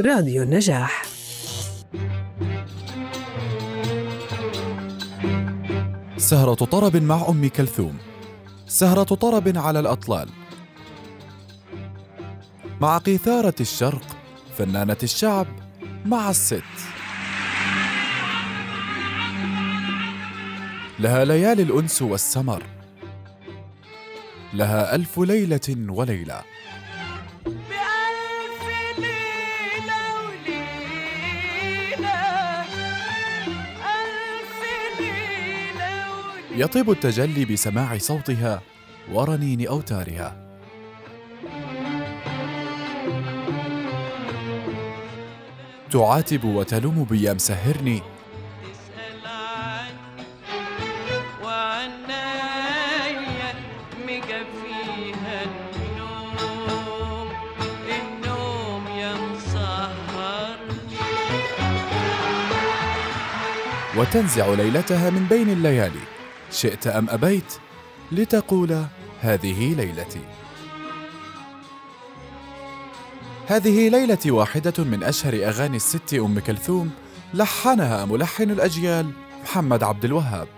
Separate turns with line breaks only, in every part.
راديو النجاح.
سهرة طرب مع أم كلثوم. سهرة طرب على الأطلال. مع قيثارة الشرق فنانة الشعب مع الست. لها ليالي الأنس والسمر. لها ألف ليلة وليلة. يطيب التجلي بسماع صوتها ورنين أوتارها. تعاتب وتلوم بيا مسهرني
تسأل عني وعنايا مجفيها النوم النوم يا مسهر
وتنزع ليلتها من بين الليالي. شئت أم أبيت لتقول هذه ليلتي. هذه ليلتي واحدة من أشهر أغاني الست أم كلثوم لحنها ملحن الأجيال محمد عبد الوهاب.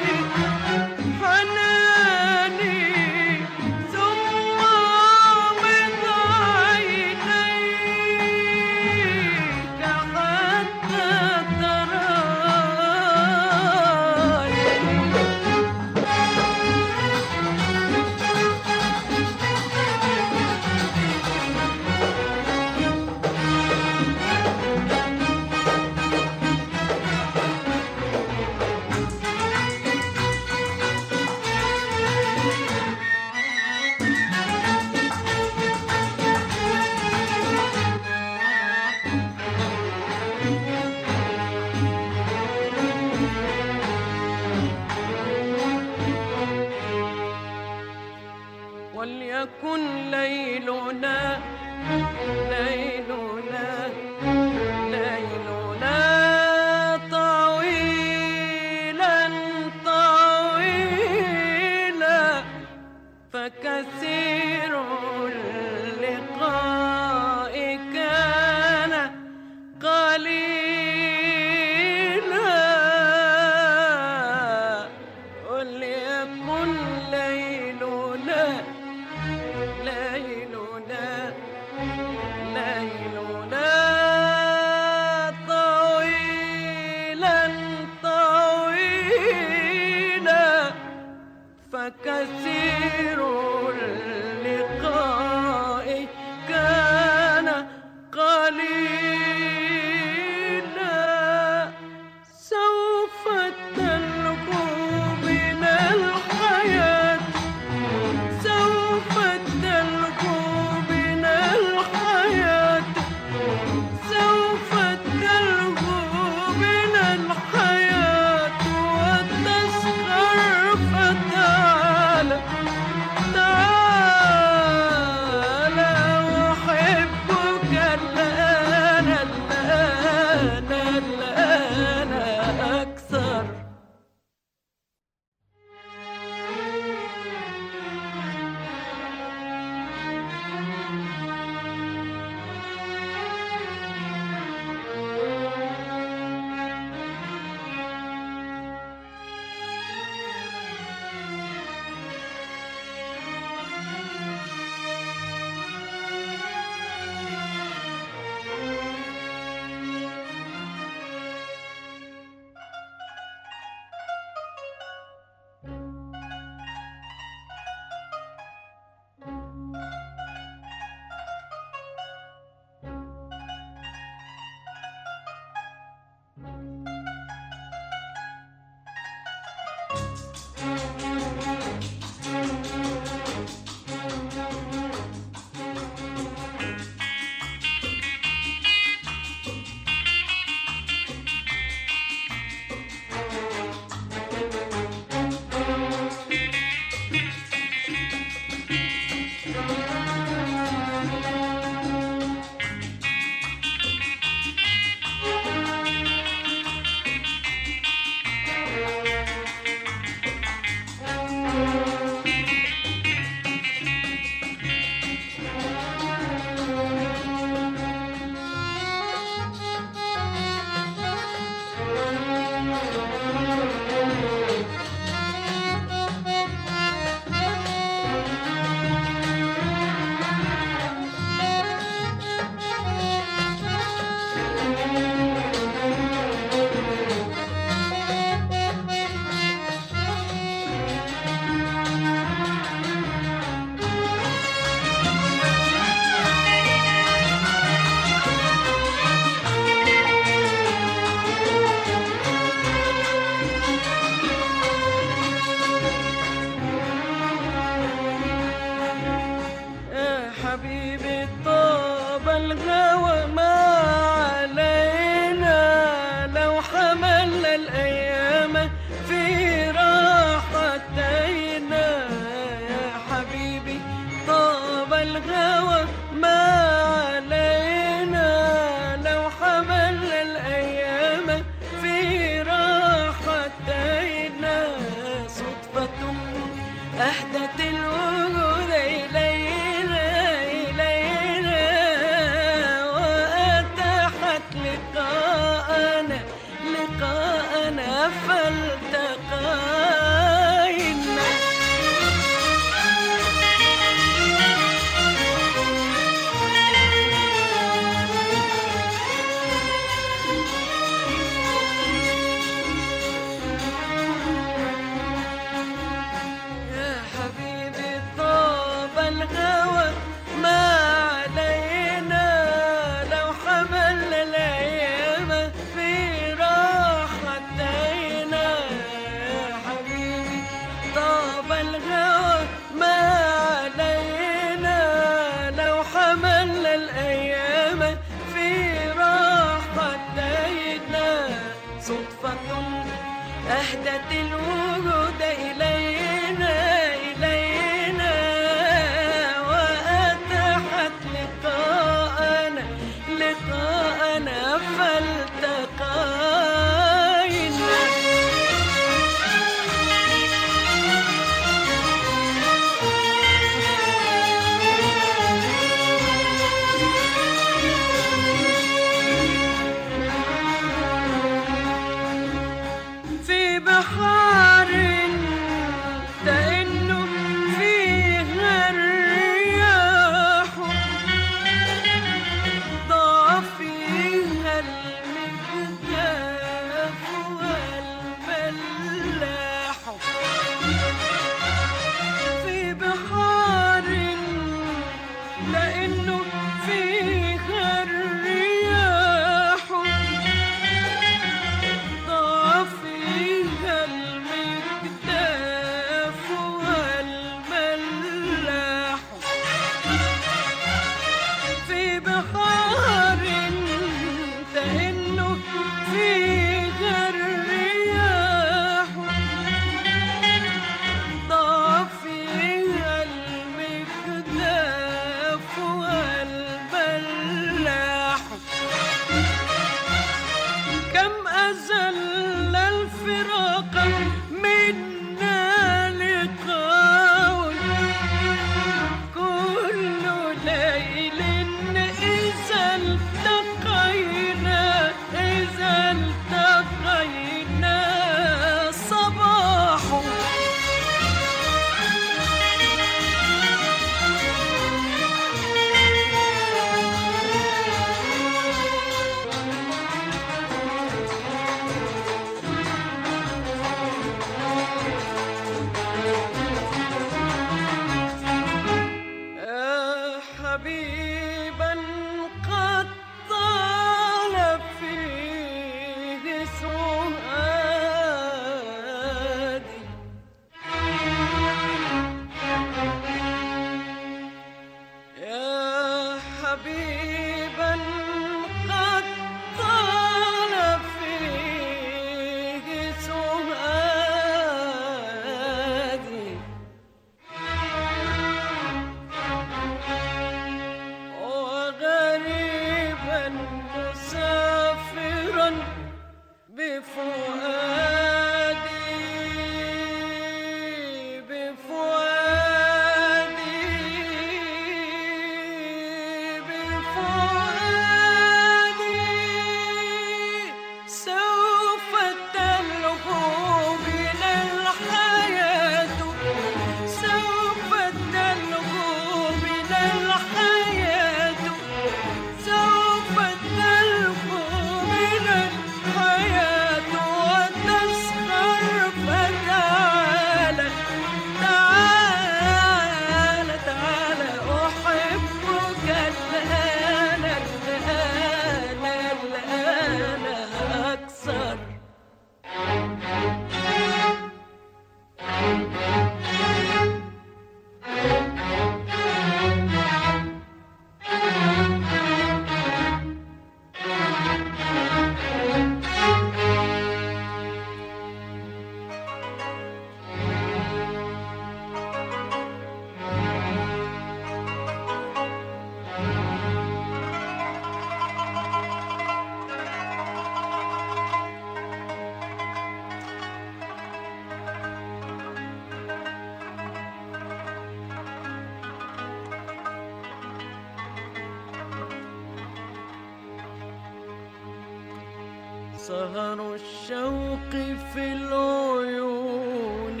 سهر الشوق في العيون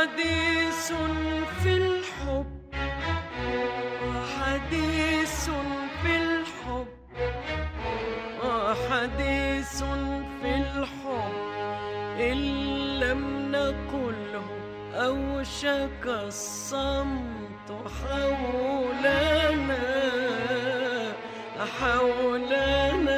وحديث في الحب وحديث في الحب وحديث في الحب. إن لم نقله أوشك الصمت حولنا حولنا.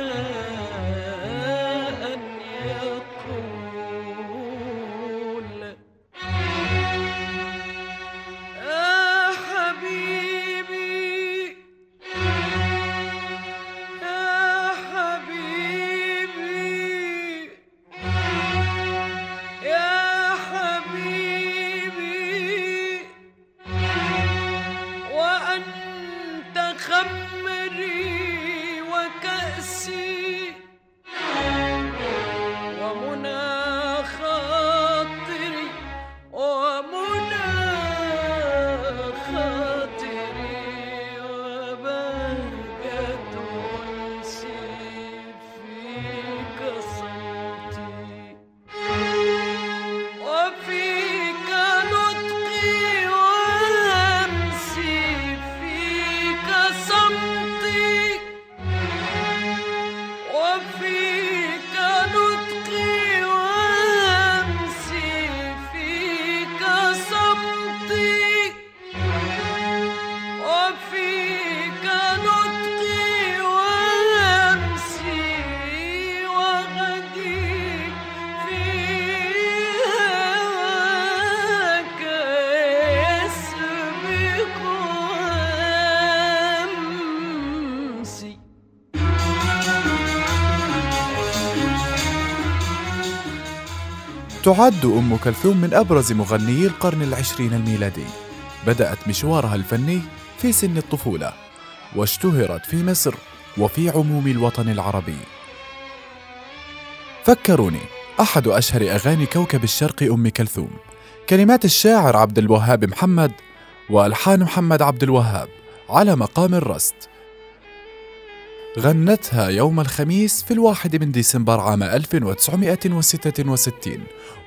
تعد أم كلثوم من أبرز مغنيي القرن العشرين الميلادي. بدأت مشوارها الفني في سن الطفولة واشتهرت في مصر وفي عموم الوطن العربي. فكروني أحد أشهر أغاني كوكب الشرق أم كلثوم. كلمات الشاعر عبد الوهاب محمد وألحان محمد عبد الوهاب على مقام الرست. غنتها يوم الخميس في الواحد من ديسمبر عام 1966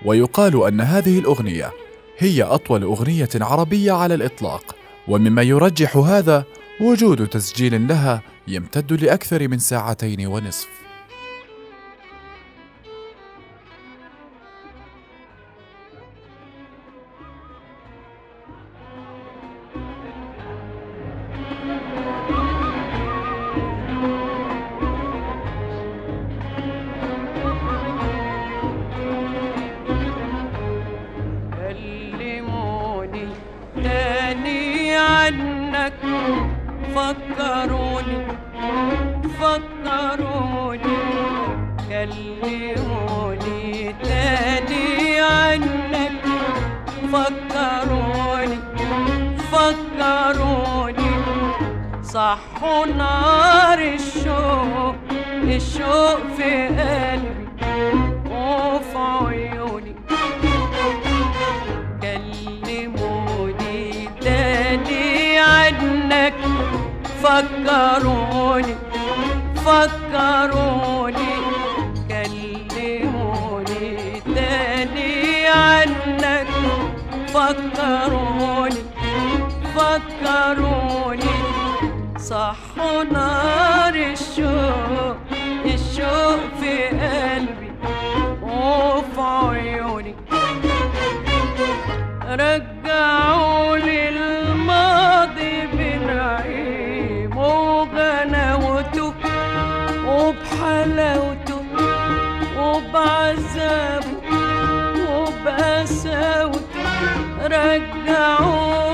ويقال أن هذه الأغنية هي أطول أغنية عربية على الإطلاق ومما يرجح هذا وجود تسجيل لها يمتد لأكثر من ساعتين ونصف.
সোনার এসো এসো رجعوا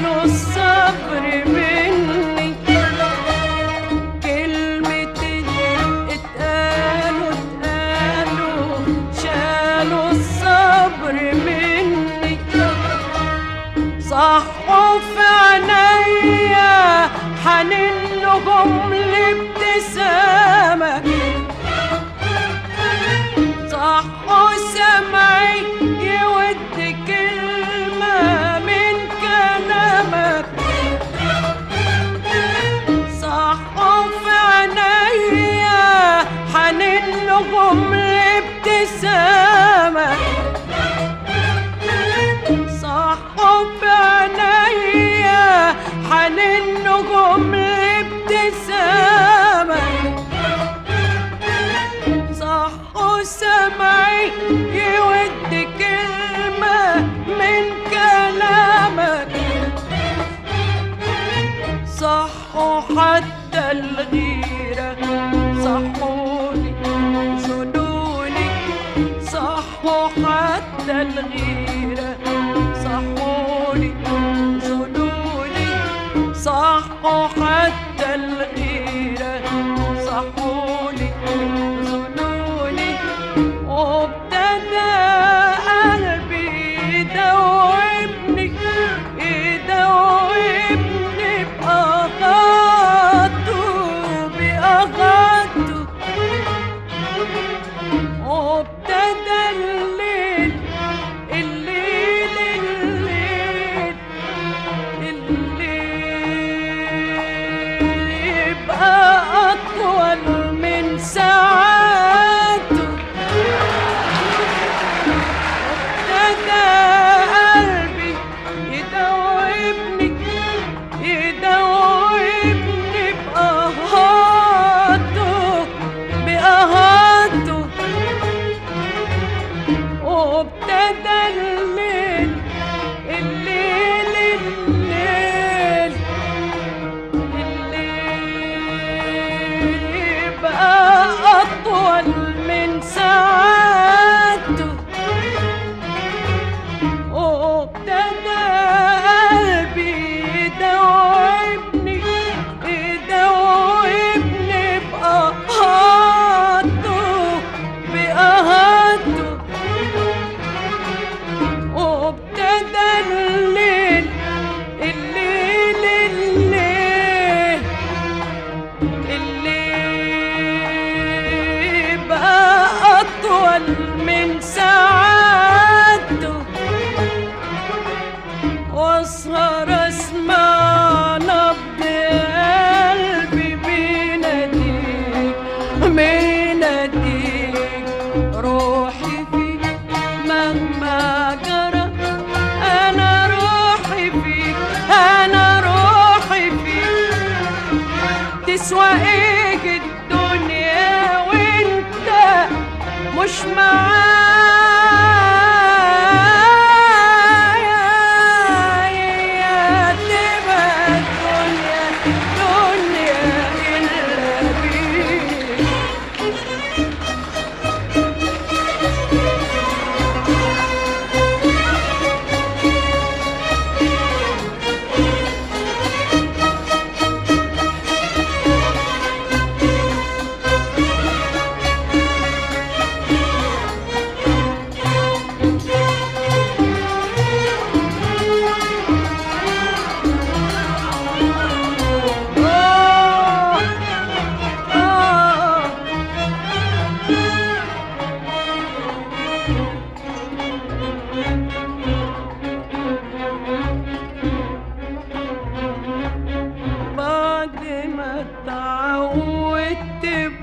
شالوا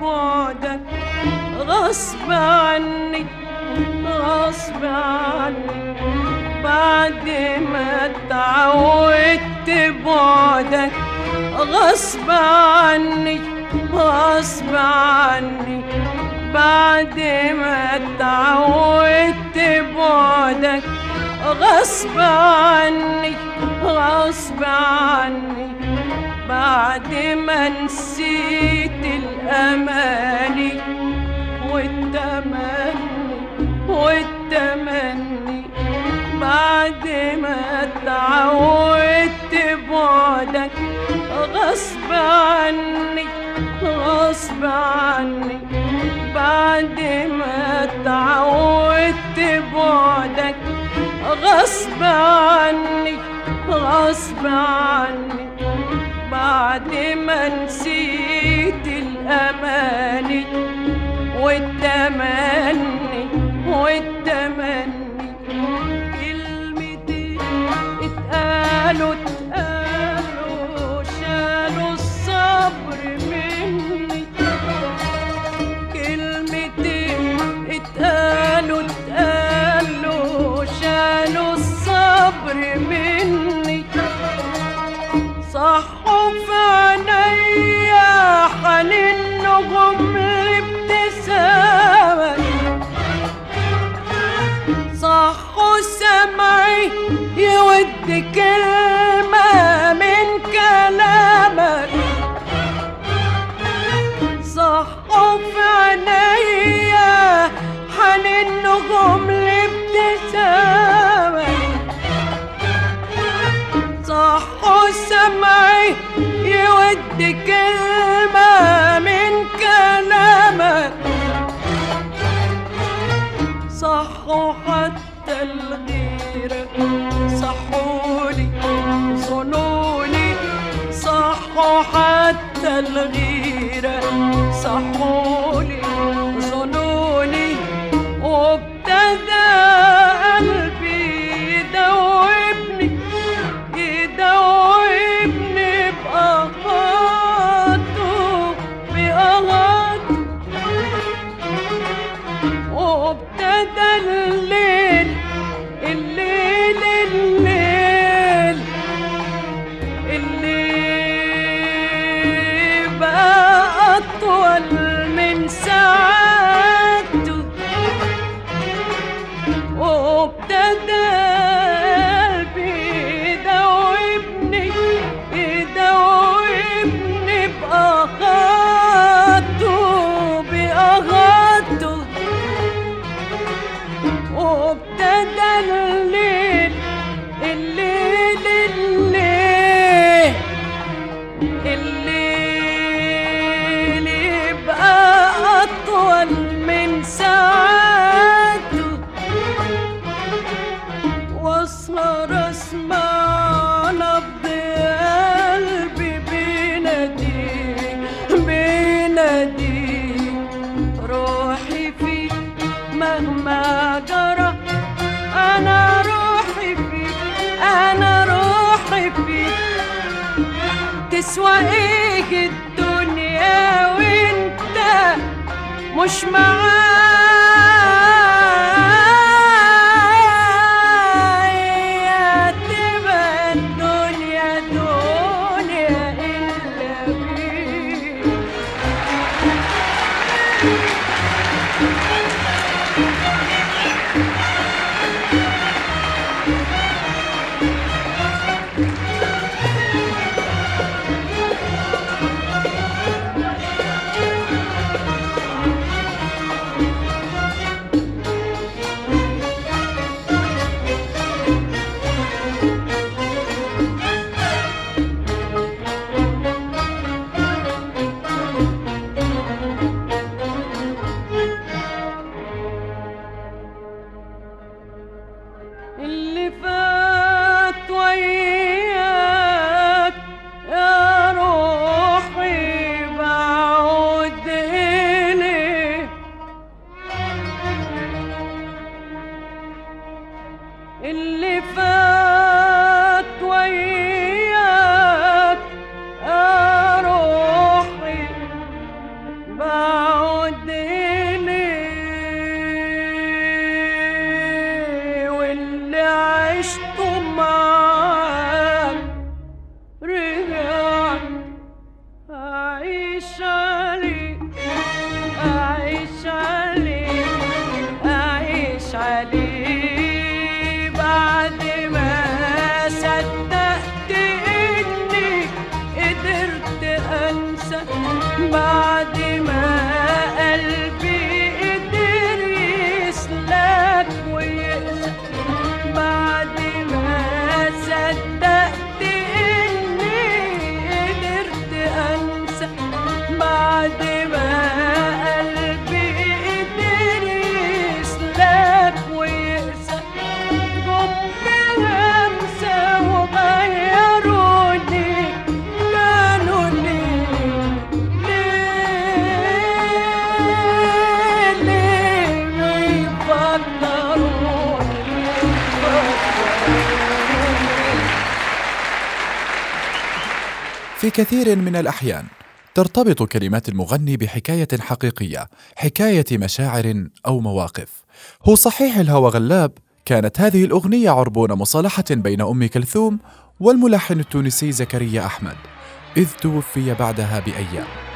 بعدك غصب عني غصب عني. بعد ما اتعودت بعدك غصب عني غصب عني. بعد ما اتعودت بعدك غصب عني غصب عني. بعد ما نسيت الأماني والتمني والتمني. بعد ما اتعودت بعدك غصب عني غصب عني. بعد ما اتعودت بعدك غصب عني غصب عني. بعد ما نسيت الأماني والتمني والتمني كلمتين اتقالوا اتقالوا شالوا الصبر مني. كلمتين اتقالوا اتقالوا شالوا الصبر مني. صحف عني حنين غمر ابتسامة صح سمعي يود كلمة سمعي يود كلمة من كلامك صح حتى الغيرة صحولي صنوني صح حتى الغيرة صحولي.
كثير من الأحيان ترتبط كلمات المغني بحكاية حقيقية، حكاية مشاعر أو مواقف. هو صحيح الهوى غلاب، كانت هذه الأغنية عربون مصالحة بين أم كلثوم والملحن التونسي زكريا أحمد، إذ توفي بعدها بأيام.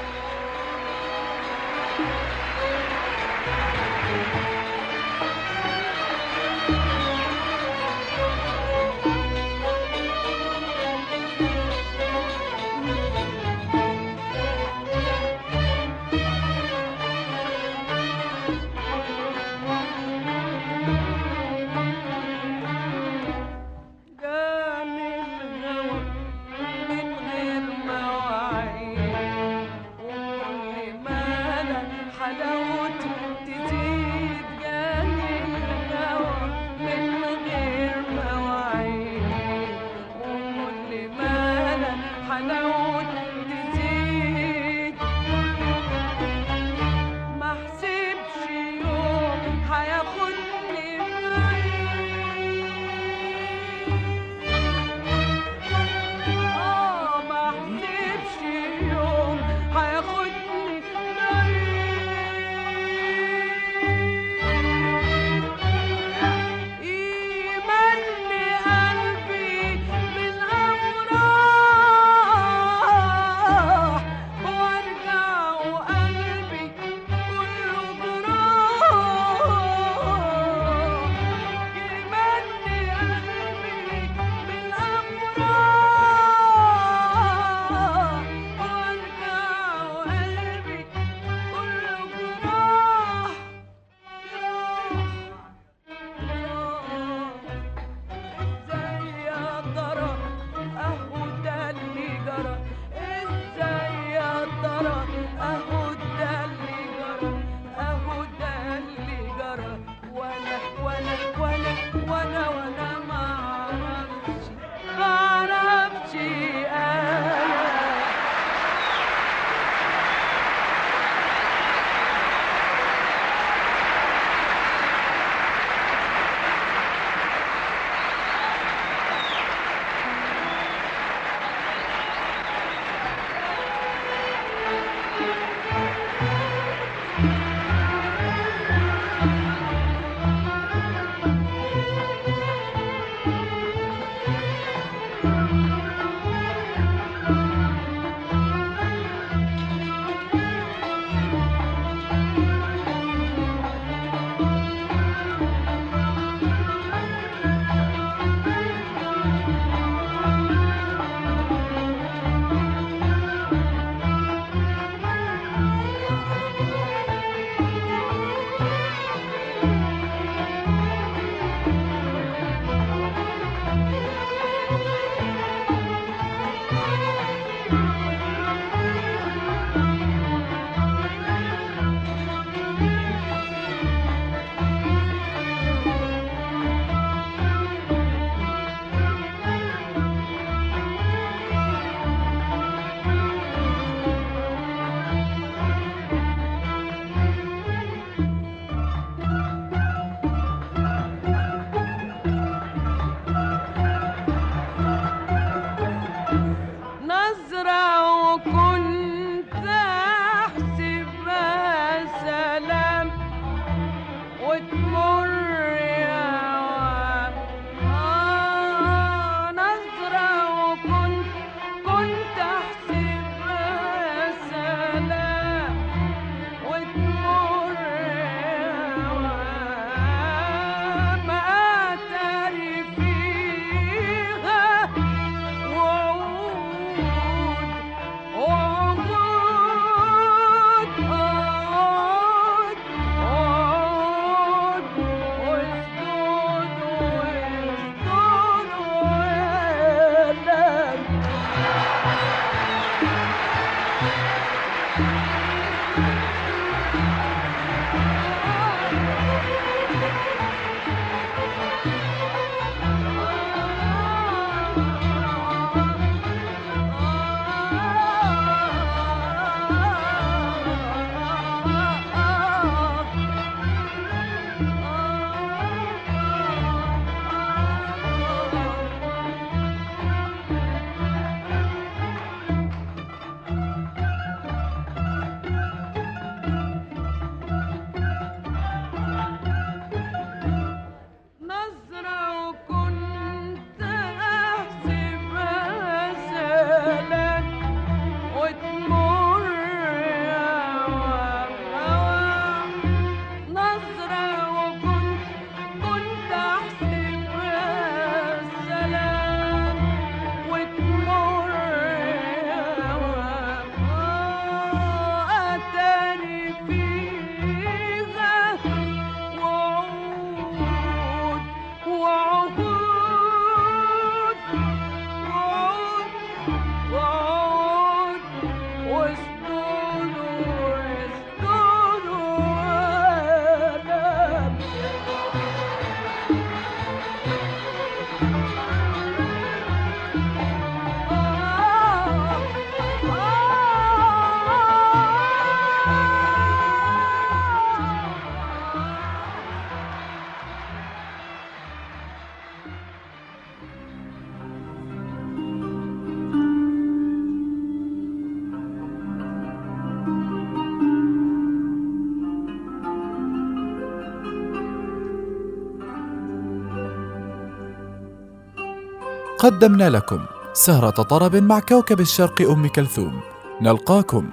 قدمنا لكم سهرة طرب مع كوكب الشرق أم كلثوم. نلقاكم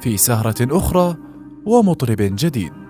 في سهرة أخرى ومطرب جديد.